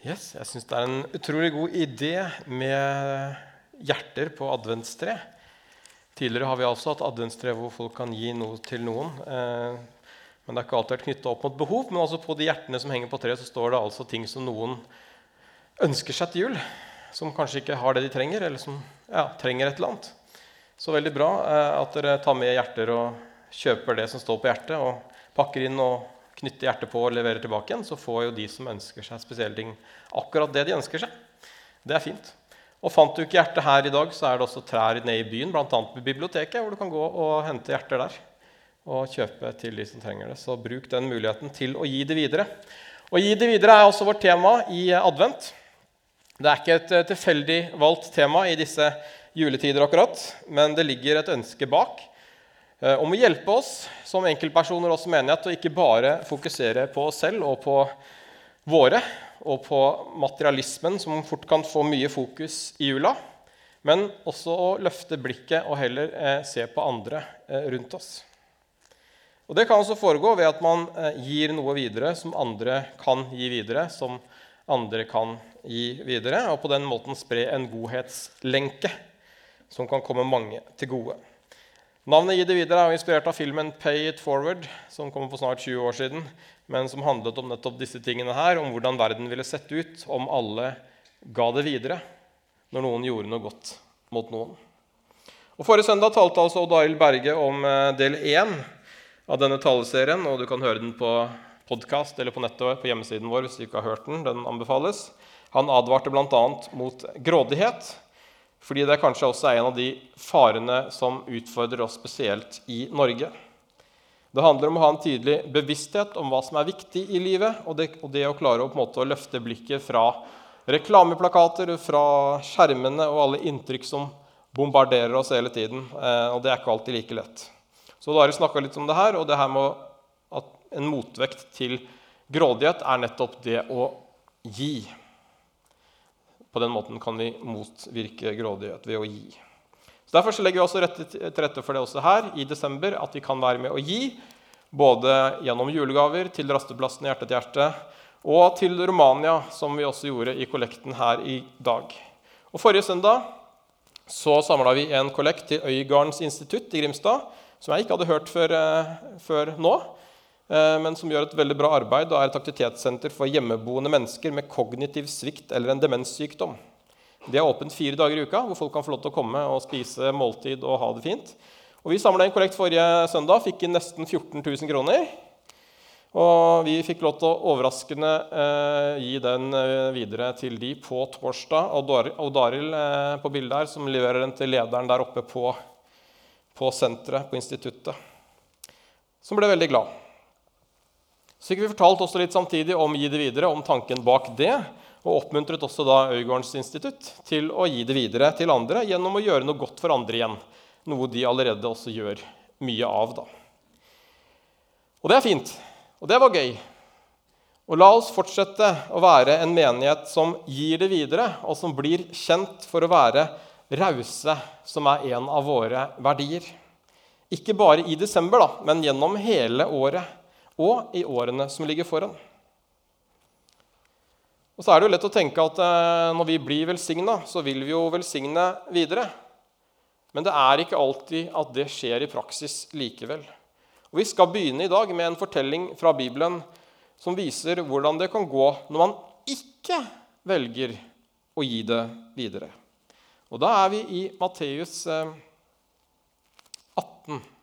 Yes, jeg syns det er en utrolig god idé med hjerter på adventstre. Tidligere har vi altså hatt adventstre hvor folk kan gi noe til noen. Eh, men det har ikke alltid vært knytta opp mot behov. Men altså på de hjertene som henger på treet, så står det altså ting som noen ønsker seg til jul. Som kanskje ikke har det de trenger, eller som ja, trenger et eller annet. Så veldig bra eh, at dere tar med hjerter og kjøper det som står på hjertet, og pakker inn og knytter hjertet på og leverer tilbake igjen, så får jo de som ønsker seg spesielle ting, akkurat det de ønsker seg. Det er fint. Og Fant du ikke hjertet her i dag, så er det også trær nede i byen, bl.a. på biblioteket, hvor du kan gå og hente hjerter der og kjøpe til de som trenger det. Så bruk den muligheten til å gi det videre. Å gi det videre er også vårt tema i advent. Det er ikke et tilfeldig valgt tema i disse juletider, akkurat, men det ligger et ønske bak Eh, om å hjelpe oss som enkeltpersoner og som menighet til ikke bare fokusere på oss selv og på våre og på materialismen, som fort kan få mye fokus i jula, men også å løfte blikket og heller eh, se på andre eh, rundt oss. Og Det kan også foregå ved at man gir noe videre som andre kan gi videre, som andre kan gi videre, og på den måten spre en godhetslenke som kan komme mange til gode. Navnet 'Gi det videre' er inspirert av filmen 'Pay It Forward', som kom for snart 20 år siden, men som handlet om nettopp disse tingene her, om hvordan verden ville sett ut om alle ga det videre når noen gjorde noe godt mot noen. Og Forrige søndag talte altså Odd Arild Berge om eh, del én av denne taleserien. og Du kan høre den på podkast eller på nettet på hjemmesiden vår hvis du ikke har hørt den. Den anbefales. Han advarte bl.a. mot grådighet fordi det kanskje også er en av de farene som utfordrer oss spesielt i Norge. Det handler om å ha en tydelig bevissthet om hva som er viktig i livet, og det, og det å klare å, måte, å, løfte blikket fra reklameplakater, fra skjermene og alle inntrykk som bombarderer oss hele tiden. Eh, og det er ikke alltid like lett. Så da har vi snakka litt om det her, og det her med at en motvekt til grådighet er nettopp det å gi. På den måten kan vi motvirke grådighet ved å gi. Så Derfor så legger vi også til rette for det også her i desember, at vi kan være med å gi. Både gjennom julegaver til Rasteplassen Hjerte til hjerte og til Romania, som vi også gjorde i kollekten her i dag. Og Forrige søndag så samla vi en kollekt til Øygardens institutt i Grimstad, som jeg ikke hadde hørt før, eh, før nå. Eh, men som gjør et veldig bra arbeid og er et aktivitetssenter for hjemmeboende mennesker med kognitiv svikt eller en demenssykdom. Det er åpent fire dager i uka, hvor folk kan få lov til å komme og spise måltid og ha det fint. Og Vi samla inn kollekt forrige søndag, fikk inn nesten 14 000 kroner. Og vi fikk lov til å overraskende eh, gi den eh, videre til de på torsdag. Og Daril eh, på bildet her, som leverer den til lederen der oppe på, på senteret, på instituttet. Som ble veldig glad. Så fikk vi fortalt også litt samtidig om Gi det videre, om tanken bak det. Og oppmuntret også da Øygårdens institutt til å gi det videre til andre gjennom å gjøre noe godt for andre igjen. Noe de allerede også gjør mye av. da. Og det er fint. Og det var gøy. Og la oss fortsette å være en menighet som gir det videre, og som blir kjent for å være rause, som er en av våre verdier. Ikke bare i desember, da, men gjennom hele året og i årene som ligger foran. Og så er det jo lett å tenke at eh, når vi blir velsigna, så vil vi jo velsigne videre. Men det er ikke alltid at det skjer i praksis likevel. Og Vi skal begynne i dag med en fortelling fra Bibelen som viser hvordan det kan gå når man ikke velger å gi det videre. Og Da er vi i Matteus 18.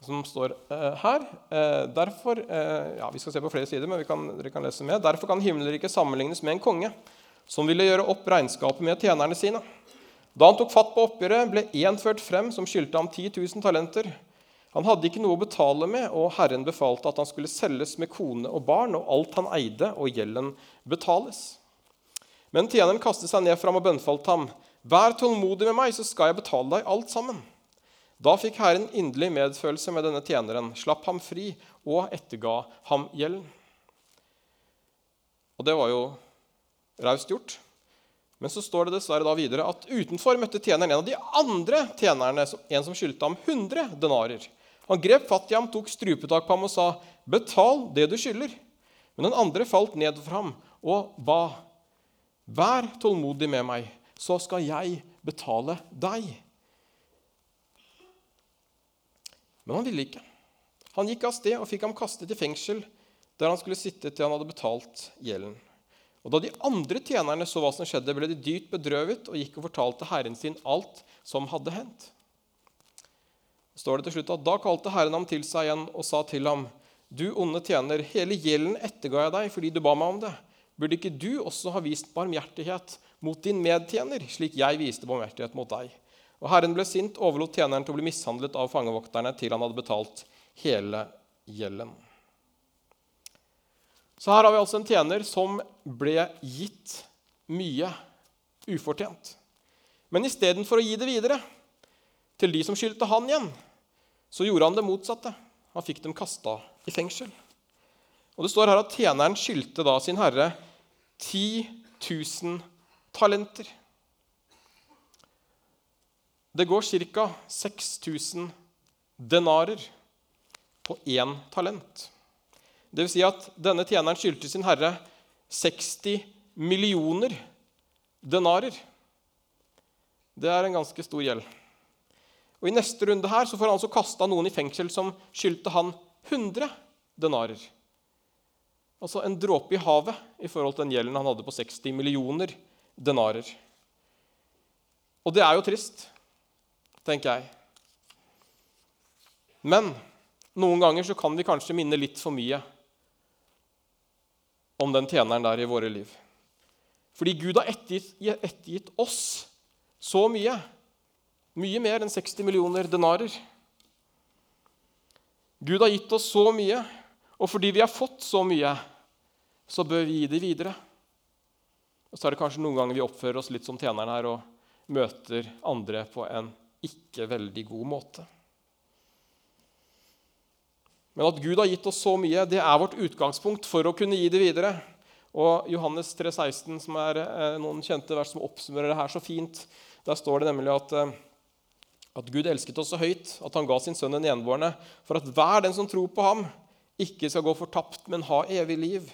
Eh, som står uh, her. Uh, derfor, uh, ja, Vi skal se på flere sider, men kan, dere kan lese med. Derfor kan himmelriket sammenlignes med en konge som ville gjøre opp regnskapet med tjenerne sine. Da han tok fatt på oppgjøret, ble én ført frem som skyldte ham 10 000 talenter. Han hadde ikke noe å betale med, og Herren befalte at han skulle selges med kone og barn, og alt han eide, og gjelden betales. Men tjeneren kastet seg ned fram og bønnfalt ham. Vær tålmodig med meg, så skal jeg betale deg alt sammen. Da fikk Herren inderlig medfølelse med denne tjeneren, slapp ham fri og etterga ham gjelden. Og det var jo raust gjort. Men så står det dessverre da videre at utenfor møtte tjeneren en av de andre tjenerne, en som skyldte ham 100 denarer. Han grep fatt i ham, tok strupetak på ham og sa, 'Betal det du skylder.' Men den andre falt ned for ham og ba, Vær tålmodig med meg, så skal jeg betale deg. Men han ville ikke. Han gikk av sted og fikk ham kastet i fengsel, der han skulle sitte til han hadde betalt gjelden. Og Da de andre tjenerne så hva som skjedde, ble de dypt bedrøvet og gikk og fortalte herren sin alt som hadde hendt. står det til slutt at Da kalte Herren ham til seg igjen og sa til ham, Du onde tjener, hele gjelden etterga jeg deg fordi du ba meg om det. Burde ikke du også ha vist barmhjertighet mot din medtjener, slik jeg viste barmhjertighet mot deg? Og Herren ble sint, overlot tjeneren til å bli mishandlet av fangevokterne til han hadde betalt hele gjelden. Så her har vi altså en tjener som ble gitt mye ufortjent. Men istedenfor å gi det videre til de som skyldte han igjen, så gjorde han det motsatte. Han fikk dem kasta i fengsel. Og Det står her at tjeneren skyldte da sin herre 10 000 talenter. Det går ca. 6000 denarer på én talent. Det vil si at denne tjeneren skyldte sin herre 60 millioner denarer. Det er en ganske stor gjeld. Og I neste runde her så får han altså kasta noen i fengsel som skyldte han 100 denarer. Altså en dråpe i havet i forhold til den gjelden han hadde på 60 millioner denarer. Og det er jo trist, tenker jeg. Men noen ganger så kan vi kanskje minne litt for mye om den tjeneren der i våre liv. Fordi Gud har ettergitt, ettergitt oss så mye. Mye mer enn 60 millioner denarer. Gud har gitt oss så mye, og fordi vi har fått så mye, så bør vi gi det videre. Og så er det kanskje noen ganger vi oppfører oss litt som tjeneren her og møter andre på en ikke veldig god måte. Men at Gud har gitt oss så mye, det er vårt utgangspunkt for å kunne gi det videre. Og Johannes 3, 16, som er eh, noen kjente vers som oppsummerer det her så fint, der står det nemlig at, eh, at Gud elsket oss så høyt at han ga sin sønn den enbårne, for at hver den som tror på ham, ikke skal gå fortapt, men ha evig liv.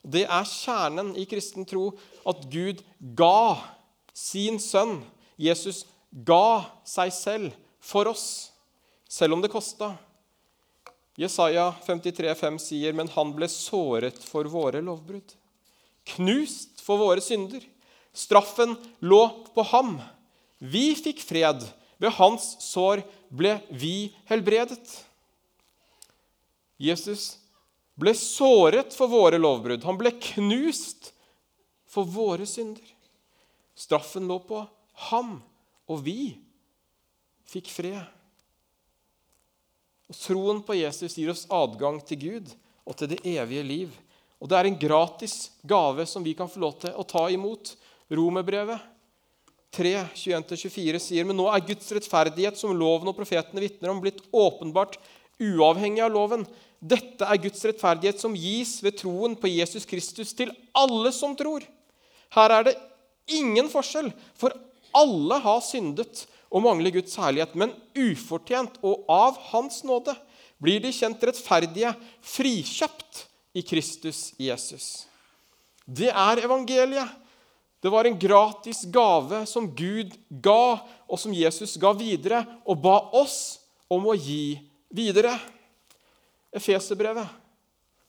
Det er kjernen i kristen tro at Gud ga sin sønn. Jesus ga seg selv for oss, selv om det kosta. Jesaja 53, 5 sier, men han ble såret for våre lovbrudd. Knust for våre synder. Straffen lå på ham. Vi fikk fred. Ved hans sår ble vi helbredet. Jesus ble såret for våre lovbrudd. Han ble knust for våre synder. Straffen lå på ham, og vi fikk fred. Og Troen på Jesus gir oss adgang til Gud og til det evige liv. Og det er en gratis gave som vi kan få lov til å ta imot. Romerbrevet 3, 21-24 sier men nå er Guds rettferdighet, som loven og profetene vitner om, blitt åpenbart uavhengig av loven. Dette er Guds rettferdighet som gis ved troen på Jesus Kristus til alle som tror. Her er det ingen forskjell, for alle har syndet og mangler Guds herlighet, men ufortjent og av Hans nåde blir de kjent rettferdige, frikjøpt i Kristus Jesus. Det er evangeliet. Det var en gratis gave som Gud ga, og som Jesus ga videre, og ba oss om å gi videre. Efeserbrevet.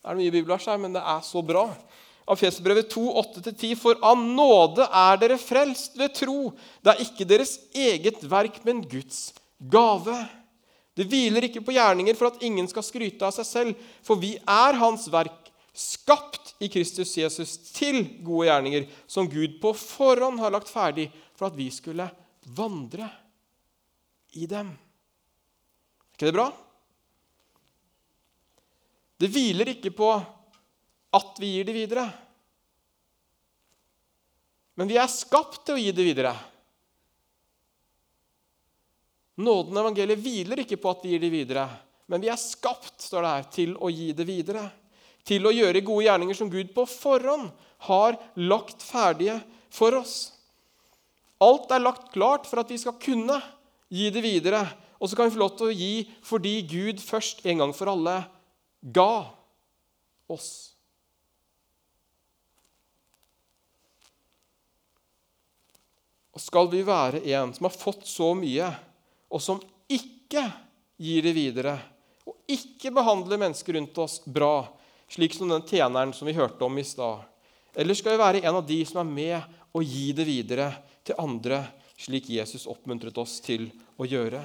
Det er mye bibelvers her, men det er så bra. Av Fesebrevet 2, 8-10.: For av nåde er dere frelst ved tro. Det er ikke deres eget verk, men Guds gave. Det hviler ikke på gjerninger for at ingen skal skryte av seg selv, for vi er Hans verk, skapt i Kristus Jesus til gode gjerninger, som Gud på forhånd har lagt ferdig for at vi skulle vandre i dem. Er ikke det bra? Det hviler ikke på at vi gir det videre. Men vi er skapt til å gi det videre. Nåden og evangeliet hviler ikke på at vi gir det videre, men vi er skapt står det her, til å gi det videre. Til å gjøre gode gjerninger som Gud på forhånd har lagt ferdige for oss. Alt er lagt klart for at vi skal kunne gi det videre. Og så kan vi få lov til å gi fordi Gud først en gang for alle ga oss skal vi være en som har fått så mye, og som ikke gir det videre, og ikke behandler mennesker rundt oss bra, slik som den tjeneren som vi hørte om i stad? Eller skal vi være en av de som er med og gi det videre til andre, slik Jesus oppmuntret oss til å gjøre?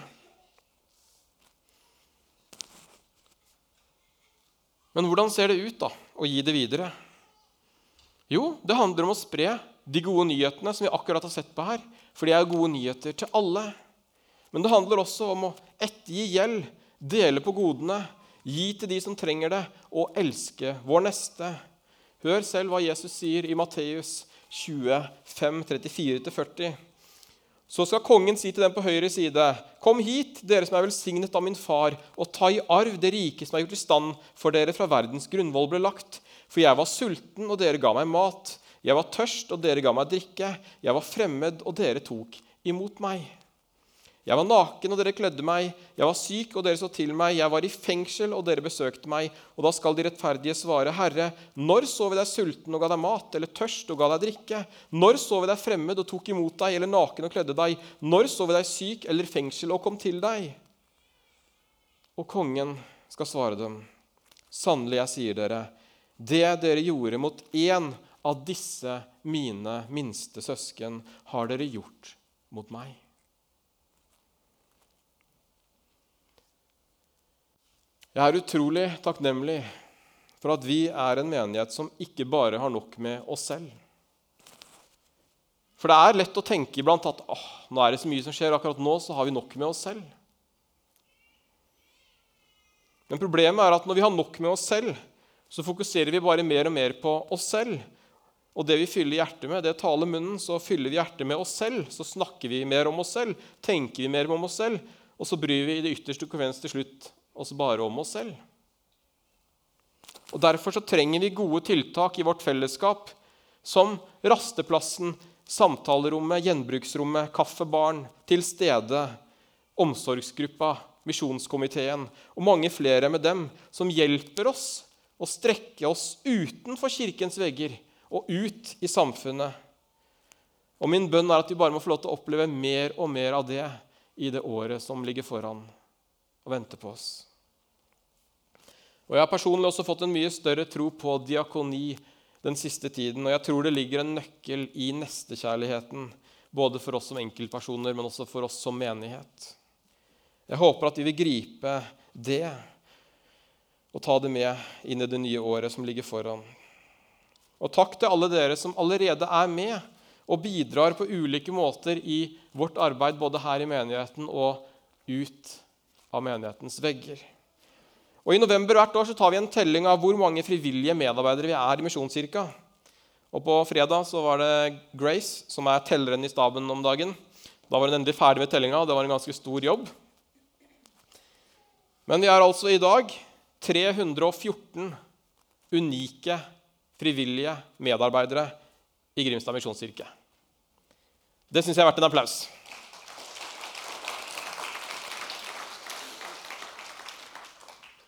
Men hvordan ser det ut da, å gi det videre? Jo, det handler om å spre de gode nyhetene som vi akkurat har sett på her. For de er gode nyheter til alle. Men det handler også om å ettergi gjeld, dele på godene, gi til de som trenger det, og elske vår neste. Hør selv hva Jesus sier i Matteus 25, 34-40. Så skal kongen si til dem på høyre side.: Kom hit, dere som er velsignet av min far, og ta i arv det rike som er gjort i stand for dere fra verdens grunnvoll ble lagt. For jeg var sulten, og dere ga meg mat. Jeg var tørst, og dere ga meg drikke. Jeg var fremmed, og dere tok imot meg. Jeg var naken, og dere kledde meg. Jeg var syk, og dere så til meg. Jeg var i fengsel, og dere besøkte meg. Og da skal de rettferdige svare, Herre, når så vi deg sulten og ga deg mat, eller tørst og ga deg drikke? Når så vi deg fremmed og tok imot deg, eller naken og kledde deg? Når så vi deg syk eller i fengsel og kom til deg? Og kongen skal svare dem, sannelig, jeg sier dere, det dere gjorde mot én av disse mine minste søsken, har dere gjort mot meg. Jeg er utrolig takknemlig for at vi er en menighet som ikke bare har nok med oss selv. For det er lett å tenke iblant at åh, nå er det så mye som skjer, akkurat nå så har vi nok med oss selv. Men problemet er at når vi har nok med oss selv, så fokuserer vi bare mer og mer på oss selv. Og det vi fyller hjertet med, det taler munnen. Så fyller vi hjertet med oss selv, så snakker vi mer om oss selv, tenker vi mer om oss selv, og så bryr vi i det ytterste konvens til slutt oss bare om oss selv. Og Derfor så trenger vi gode tiltak i vårt fellesskap, som rasteplassen, samtalerommet, gjenbruksrommet, kaffebaren, til stede, omsorgsgruppa, misjonskomiteen og mange flere med dem, som hjelper oss å strekke oss utenfor kirkens vegger og ut i samfunnet. Og Min bønn er at vi bare må få lov til å oppleve mer og mer av det i det året som ligger foran og venter på oss. Og Jeg har personlig også fått en mye større tro på diakoni den siste tiden. Og jeg tror det ligger en nøkkel i nestekjærligheten, både for oss som enkeltpersoner, men også for oss som menighet. Jeg håper at vi vil gripe det og ta det med inn i det nye året som ligger foran. Og takk til alle dere som allerede er med og bidrar på ulike måter i vårt arbeid både her i menigheten og ut av menighetens vegger. Og I november hvert år så tar vi en telling av hvor mange frivillige medarbeidere vi er i Misjonskirka. Og På fredag så var det Grace, som er telleren i staben om dagen. Da var hun endelig ferdig med tellinga, og det var en ganske stor jobb. Men vi er altså i dag 314 unike frivillige medarbeidere i Grimstad misjonskirke. Det syns jeg er verdt en applaus.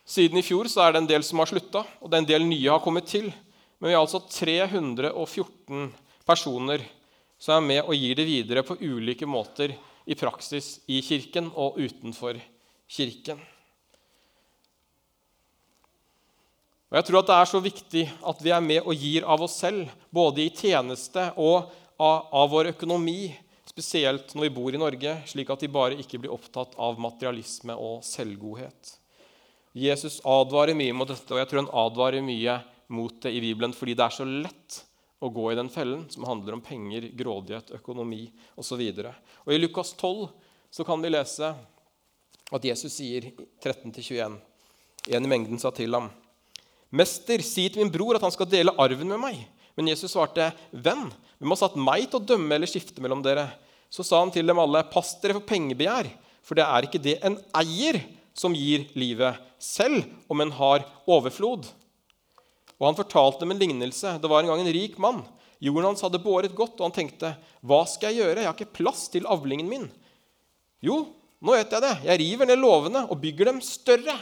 Siden i fjor så er det en del som har slutta, og det er en del nye har kommet til. Men vi har altså 314 personer som er med og gir det videre på ulike måter i praksis i kirken og utenfor kirken. Og Jeg tror at det er så viktig at vi er med og gir av oss selv, både i tjeneste og av, av vår økonomi, spesielt når vi bor i Norge, slik at de bare ikke blir opptatt av materialisme og selvgodhet. Jesus advarer mye mot dette, og jeg tror han advarer mye mot det i Bibelen fordi det er så lett å gå i den fellen som handler om penger, grådighet, økonomi osv. I Lukas 12 så kan vi lese at Jesus sier 13-21 En i mengden sa til ham, 'Mester, si til min bror at han skal dele arven med meg.' Men Jesus svarte, 'Venn, hvem har satt meg til å dømme eller skifte mellom dere?' Så sa han til dem alle, 'Pass dere for pengebegjær, for det er ikke det en eier som gir livet, selv om en har overflod. Og Han fortalte dem en lignelse. Det var en gang en rik mann. Jorden hans hadde båret godt, og han tenkte, 'Hva skal jeg gjøre? Jeg har ikke plass til avlingen min.' Jo, nå vet jeg det. Jeg river ned låvene og bygger dem større.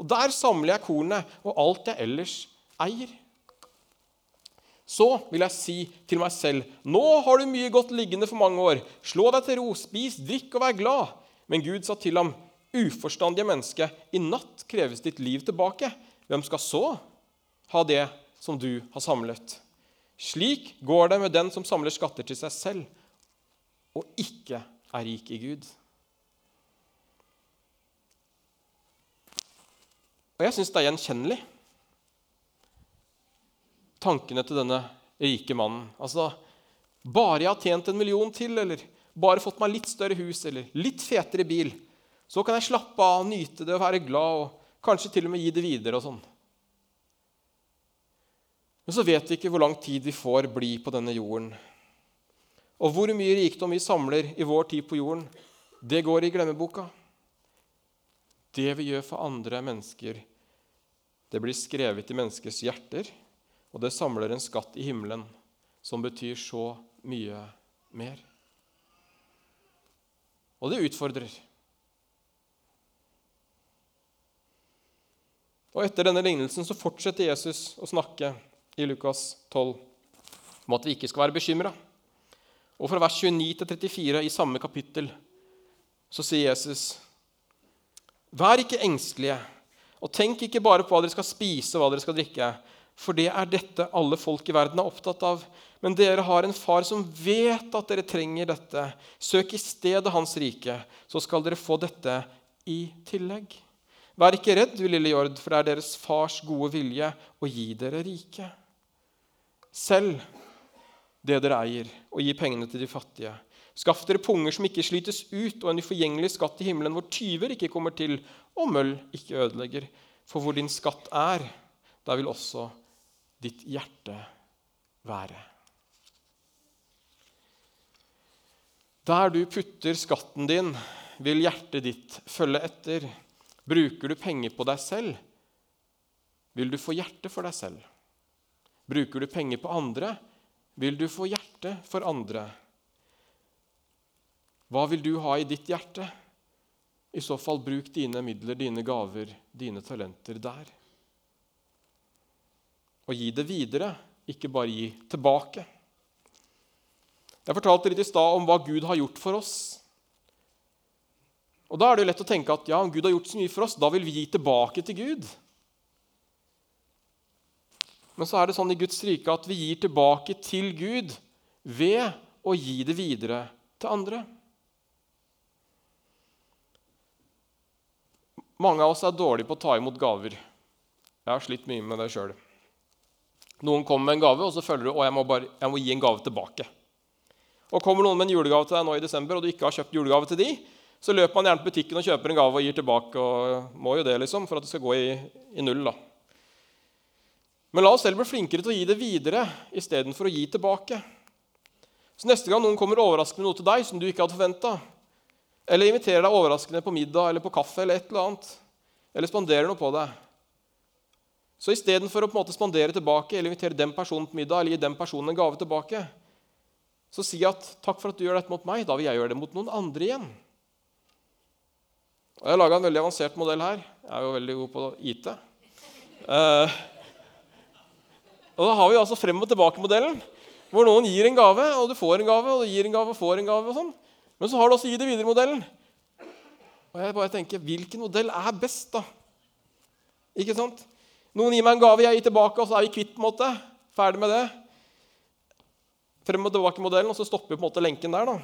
Og der samler jeg kornet og alt jeg ellers eier. Så vil jeg si til meg selv, nå har du mye godt liggende for mange år. Slå deg til ro, spis, drikk og vær glad. Men Gud sa til ham, uforstandige menneske, i natt kreves ditt liv tilbake. Hvem skal så ha det som du har samlet? Slik går det med den som samler skatter til seg selv, og ikke er rik i Gud. Og jeg syns det er gjenkjennelig, tankene til denne rike mannen. Altså, bare jeg har tjent en million til, eller bare fått meg litt større hus eller litt fetere bil, så kan jeg slappe av, nyte det og være glad og kanskje til og med gi det videre og sånn. Men så vet vi ikke hvor lang tid vi får bli på denne jorden. Og hvor mye rikdom vi samler i vår tid på jorden, det går i glemmeboka. Det vi gjør for andre mennesker, det blir skrevet i menneskers hjerter, og det samler en skatt i himmelen som betyr så mye mer. Og det utfordrer. Og Etter denne lignelsen så fortsetter Jesus å snakke i Lukas 12 om at vi ikke skal være bekymra. Og fra vers 29 til 34 i samme kapittel så sier Jesus.: Vær ikke engstelige. Og tenk ikke bare på hva dere skal spise og hva dere skal drikke, for det er dette alle folk i verden er opptatt av. Men dere har en far som vet at dere trenger dette. Søk i stedet Hans rike, så skal dere få dette i tillegg. Vær ikke redd, du lille jord, for det er deres fars gode vilje å gi dere rike. Selv det dere eier, og gi pengene til de fattige. Skaff dere punger som ikke slites ut, og en uforgjengelig skatt i himmelen hvor tyver ikke kommer til, og møll ikke ødelegger. For hvor din skatt er, der vil også ditt hjerte være. Der du putter skatten din, vil hjertet ditt følge etter. Bruker du penger på deg selv, vil du få hjerte for deg selv. Bruker du penger på andre, vil du få hjerte for andre. Hva vil du ha i ditt hjerte? I så fall bruk dine midler, dine gaver, dine talenter der. Og gi det videre, ikke bare gi tilbake. Jeg fortalte litt i stad om hva Gud har gjort for oss. Og Da er det jo lett å tenke at ja, om Gud har gjort så mye for oss, da vil vi gi tilbake til Gud. Men så er det sånn i Guds rike at vi gir tilbake til Gud ved å gi det videre til andre. Mange av oss er dårlige på å ta imot gaver. Jeg har slitt mye med det sjøl. Noen kommer med en gave, og så føler du at jeg, må jeg må gi en gave tilbake. Og Kommer noen med en julegave til deg nå i desember, og du ikke har kjøpt julegave til de, så løper man gjerne på butikken og kjøper en gave og gir tilbake. og må jo det liksom, for at det skal gå i, i null. da. Men la oss selv bli flinkere til å gi det videre istedenfor å gi tilbake. Så Neste gang noen kommer overraskende med noe til deg som du ikke hadde forventa, eller inviterer deg overraskende på middag eller på kaffe eller et eller annet. Eller spanderer noe på deg. Så istedenfor å på en måte spandere tilbake eller invitere den personen på middag eller gi den personen en gave tilbake, så si at 'takk for at du gjør dette mot meg', da vil jeg gjøre det mot noen andre igjen. Og Jeg har laga en veldig avansert modell her. Jeg er jo veldig god på IT. Uh, og Da har vi altså frem og tilbake-modellen, hvor noen gir en gave, og du får en gave, og du gir en gave og får en gave. og sånn. Men så har du også gi det videre-modellen. Og jeg bare tenker, Hvilken modell er best, da? Ikke sant? Noen gir meg en gave, jeg gir tilbake, og så er vi kvitt. på en måte. Ferdig med det. Frem og tilbake-modellen, og så stopper vi på en måte lenken der. da.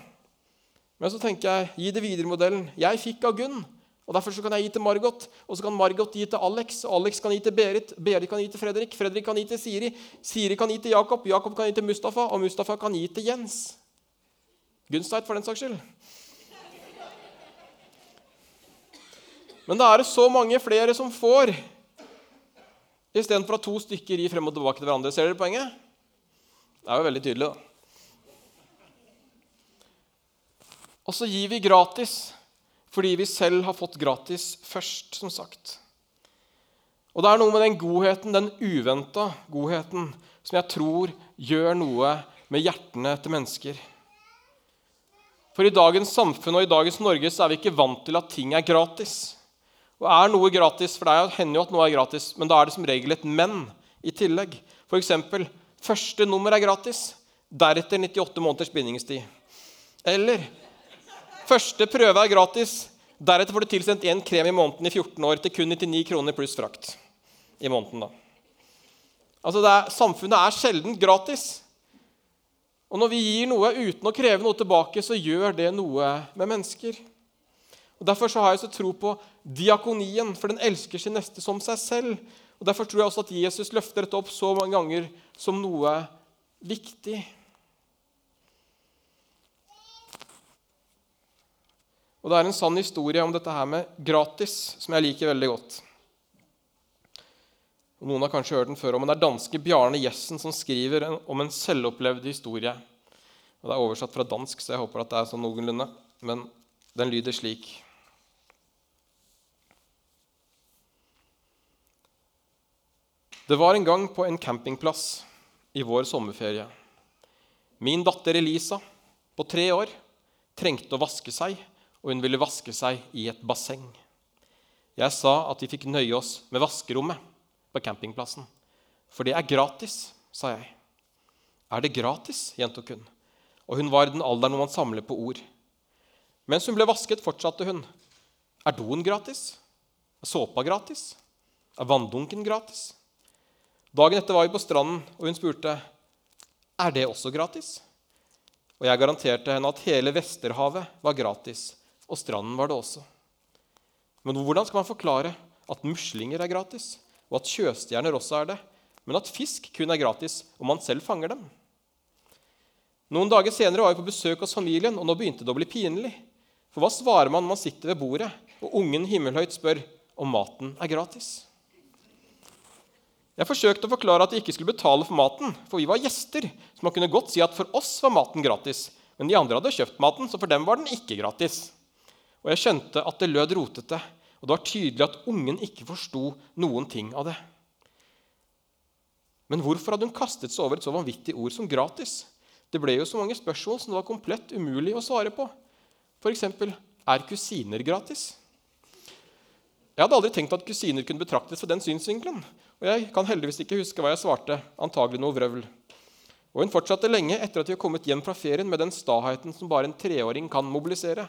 Men så tenker jeg, gi det videre-modellen. Jeg fikk av Gunn, og derfor så kan jeg gi til Margot. Og så kan Margot gi til Alex, og Alex kan gi til Berit. Berit kan gi til Fredrik, Fredrik kan gi til Siri. Siri kan gi til Jakob, Jakob kan gi til Mustafa, og Mustafa kan gi til Jens. Gunsteit, for den saks skyld. Men da er det så mange flere som får, istedenfor at to stykker gir frem og tilbake til hverandre. Ser dere poenget? Det er jo veldig tydelig. da. Og så gir vi gratis fordi vi selv har fått gratis først, som sagt. Og det er noe med den godheten, den uventa godheten, som jeg tror gjør noe med hjertene til mennesker. For i dagens samfunn og i dagens Norge så er vi ikke vant til at ting er gratis. Og er noe gratis, for det hender jo at noe er gratis, men da er det som regel et men i tillegg. F.eks. Første nummer er gratis, deretter 98 måneders bindingstid. Eller første prøve er gratis, deretter får du tilsendt én krem i måneden i 14 år til kun 99 kroner pluss frakt i måneden. da. Altså er, Samfunnet er sjelden gratis. Og når vi gir noe uten å kreve noe tilbake, så gjør det noe med mennesker. Og Derfor så har jeg så tro på diakonien, for den elsker sin neste som seg selv. Og Derfor tror jeg også at Jesus løfter dette opp så mange ganger som noe viktig. Og Det er en sann historie om dette her med gratis som jeg liker veldig godt. Og Noen har kanskje hørt den før, men det er danske Bjarne Jessen som skriver om en selvopplevd historie. Og Det er oversatt fra dansk, så jeg håper at det er sånn noenlunde. Men den lyder slik. Det var en gang på en campingplass i vår sommerferie. Min datter Elisa, på tre år, trengte å vaske seg, og hun ville vaske seg i et basseng. Jeg sa at vi fikk nøye oss med vaskerommet på campingplassen. For det er gratis, sa jeg. Er det gratis? gjentok hun. Og hun var i den alderen hvor man samler på ord. Mens hun ble vasket, fortsatte hun. Er doen gratis? Er såpa gratis? Er vanndunken gratis? Dagen etter var vi på stranden, og hun spurte er det også gratis. Og jeg garanterte henne at hele Vesterhavet var gratis, og stranden var det også. Men hvordan skal man forklare at muslinger er gratis, og at sjøstjerner også er det, men at fisk kun er gratis om man selv fanger dem? Noen dager senere var vi på besøk hos familien, og nå begynte det å bli pinlig. For hva svarer man når man sitter ved bordet, og ungen himmelhøyt spør om maten er gratis? Jeg forsøkte å forklare at de ikke skulle betale for maten, for vi var gjester. Så man kunne godt si at for oss var maten gratis, men de andre hadde kjøpt maten, så for dem var den ikke gratis. Og jeg skjønte at det lød rotete, og det var tydelig at ungen ikke forsto noen ting av det. Men hvorfor hadde hun kastet seg over et så vanvittig ord som gratis? Det ble jo så mange spørsmål som det var komplett umulig å svare på. F.eks.: Er kusiner gratis? Jeg hadde aldri tenkt at kusiner kunne betraktes fra den synsvinkelen. Og jeg kan heldigvis ikke huske hva jeg svarte. Antagelig noe vrøvl. Og hun fortsatte lenge etter at vi har kommet hjem fra ferien med den staheten som bare en treåring kan mobilisere.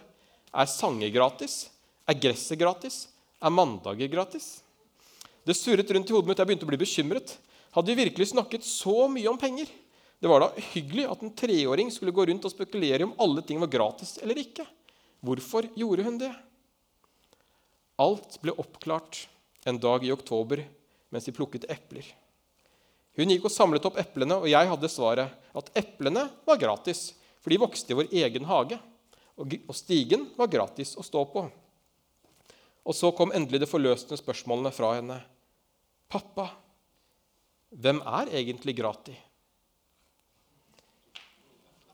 Er sanger gratis? Er gresset gratis? Er mandager gratis? Det surret rundt i hodet mitt. Jeg begynte å bli bekymret. Hadde vi virkelig snakket så mye om penger? Det var da hyggelig at en treåring skulle gå rundt og spekulere om alle ting var gratis eller ikke. Hvorfor gjorde hun det? Alt ble oppklart en dag i oktober mens de plukket epler. Hun gikk og samlet opp eplene, og jeg hadde svaret at eplene var gratis, for de vokste i vår egen hage, og stigen var gratis å stå på. Og så kom endelig det forløsende spørsmålene fra henne. 'Pappa, hvem er egentlig gratis?'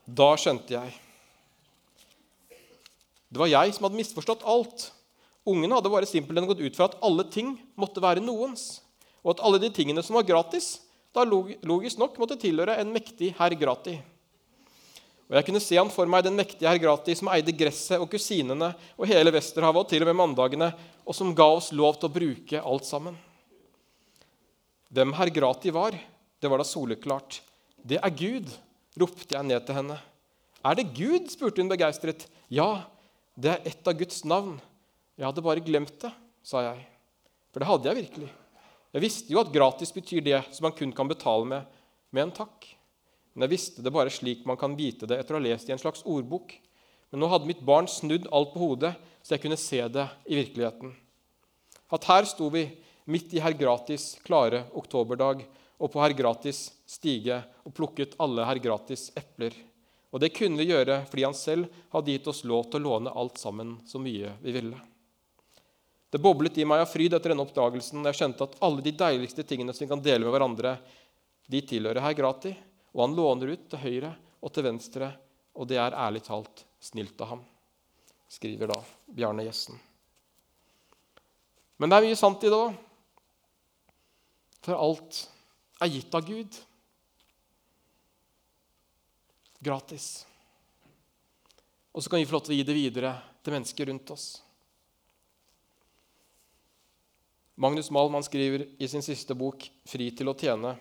Da skjønte jeg. Det var jeg som hadde misforstått alt. Ungene hadde bare simpelthen gått ut fra at alle ting måtte være noens og at alle de tingene som var gratis, da logisk nok måtte tilhøre en mektig herr Grati. Og Jeg kunne se han for meg, den mektige herr Grati som eide gresset og kusinene og hele Vesterhavet og til og med mandagene, og som ga oss lov til å bruke alt sammen. Hvem herr Grati var, det var da soleklart. Det er Gud, ropte jeg ned til henne. Er det Gud? spurte hun begeistret. Ja, det er ett av Guds navn. Jeg hadde bare glemt det, sa jeg. For det hadde jeg virkelig. Jeg visste jo at gratis betyr det som man kun kan betale med med en takk. Men jeg visste det bare slik man kan vite det etter å ha lest i en slags ordbok. Men nå hadde mitt barn snudd alt på hodet, så jeg kunne se det i virkeligheten. At her sto vi midt i herr Gratis klare oktoberdag og på herr Gratis stige og plukket alle herr Gratis epler. Og det kunne vi gjøre fordi han selv hadde gitt oss lov til å låne alt sammen så mye vi ville. Det boblet i meg av fryd etter denne oppdagelsen. og Jeg skjønte at alle de deiligste tingene som vi kan dele med hverandre, de tilhører herr Grati, og han låner ut til høyre og til venstre, og det er ærlig talt snilt av ham, skriver da Bjarne Gjessen. Men det er mye sant i det òg. For alt er gitt av Gud. Gratis. Og så kan vi få lov til å gi det videre til mennesker rundt oss. Magnus Malm skriver i sin siste bok 'Fri til å tjene'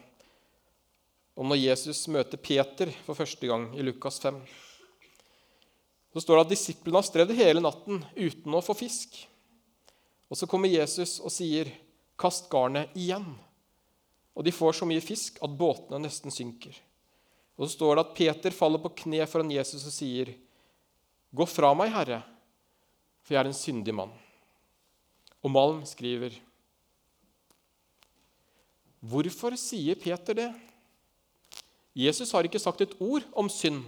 om når Jesus møter Peter for første gang i Lukas 5. Så står det at disiplene har strevd hele natten uten å få fisk. Og så kommer Jesus og sier, 'Kast garnet igjen.' Og de får så mye fisk at båtene nesten synker. Og så står det at Peter faller på kne foran Jesus og sier, 'Gå fra meg, Herre, for jeg er en syndig mann.' Og Malm skriver, 'Hvorfor sier Peter det?' Jesus har ikke sagt et ord om synd.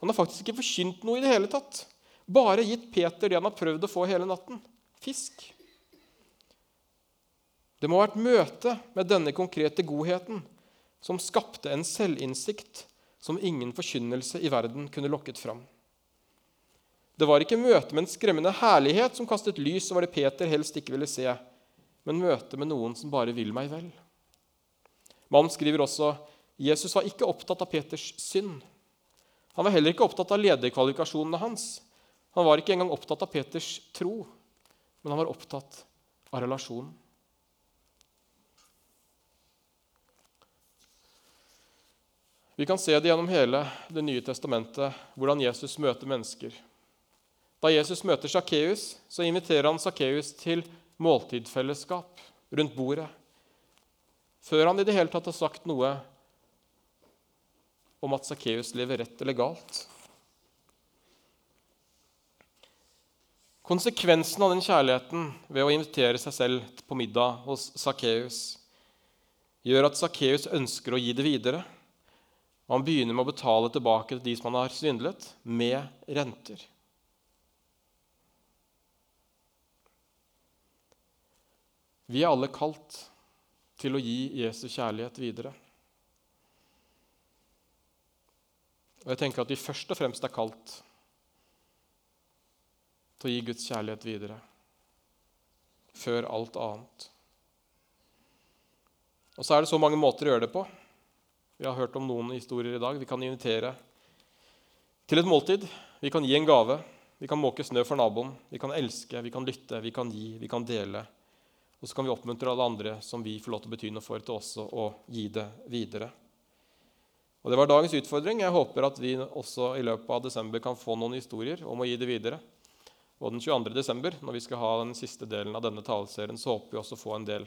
Han har faktisk ikke forkynt noe i det hele tatt. Bare gitt Peter det han har prøvd å få hele natten fisk. Det må ha vært møte med denne konkrete godheten som skapte en selvinnsikt som ingen forkynnelse i verden kunne lokket fram. Det var ikke møte med en skremmende herlighet som kastet lys over det Peter helst ikke ville se, men møte med noen som bare vil meg vel. Mannen skriver også Jesus var ikke opptatt av Peters synd. Han var heller ikke opptatt av lederkvalifikasjonene hans. Han var ikke engang opptatt av Peters tro, men han var opptatt av relasjonen. Vi kan se det gjennom hele Det nye testamentet, hvordan Jesus møter mennesker. Da Jesus møter Sakkeus, så inviterer han Sakkeus til måltidfellesskap rundt bordet. Før han i det hele tatt har sagt noe om at Sakkeus lever rett eller galt. Konsekvensen av den kjærligheten ved å invitere seg selv på middag hos Sakkeus gjør at Sakkeus ønsker å gi det videre. Han begynner med å betale tilbake til de som han har svindlet, med renter. Vi er alle kalt til å gi Jesus kjærlighet videre. Og jeg tenker at vi først og fremst er kalt til å gi Guds kjærlighet videre før alt annet. Og så er det så mange måter å gjøre det på. Vi har hørt om noen historier i dag. Vi kan invitere til et måltid. Vi kan gi en gave. Vi kan måke snø for naboen. Vi kan elske, vi kan lytte, vi kan gi, vi kan dele. Og så kan vi oppmuntre alle andre som vi får lov til å bety noe for, til også å gi det videre. Og Det var dagens utfordring. Jeg håper at vi også i løpet av desember kan få noen historier om å gi det videre. Og den 22. desember, når vi skal ha den siste delen av denne taleserien, så håper vi også å få en del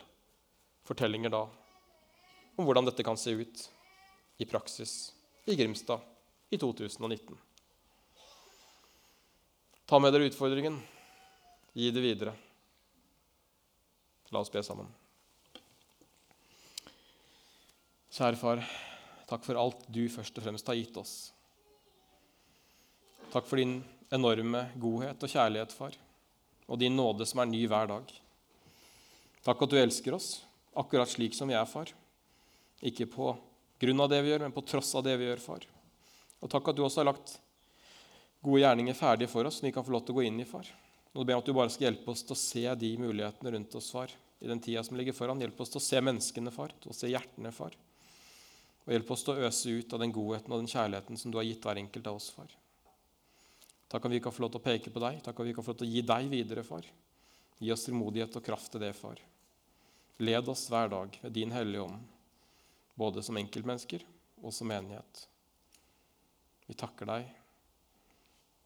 fortellinger da om hvordan dette kan se ut i praksis i Grimstad i 2019. Ta med dere utfordringen. Gi det videre. La oss be sammen. Kjære far. Takk for alt du først og fremst har gitt oss. Takk for din enorme godhet og kjærlighet, far, og din nåde som er ny hver dag. Takk at du elsker oss akkurat slik som vi er, far. Ikke på grunn av det vi gjør, men på tross av det vi gjør, far. Og takk at du også har lagt gode gjerninger ferdige for oss, som vi kan få lov til å gå inn i, far. Nå ber jeg at du bare skal hjelpe oss til å se de mulighetene rundt oss, far, i den tida som ligger foran. Hjelp oss til å se menneskene, far, til å se hjertene, far. Og hjelp oss til å øse ut av den godheten og den kjærligheten som du har gitt hver enkelt av oss, far. Takk at vi kan få lov til å peke på deg. Takk at vi kan få lov til å gi deg videre, far. Gi oss frimodighet og kraft til det, far. Led oss hver dag ved din Hellige Ånd, både som enkeltmennesker og som menighet. Vi takker deg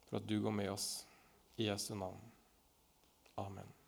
for at du går med oss i Jesu navn. Amen.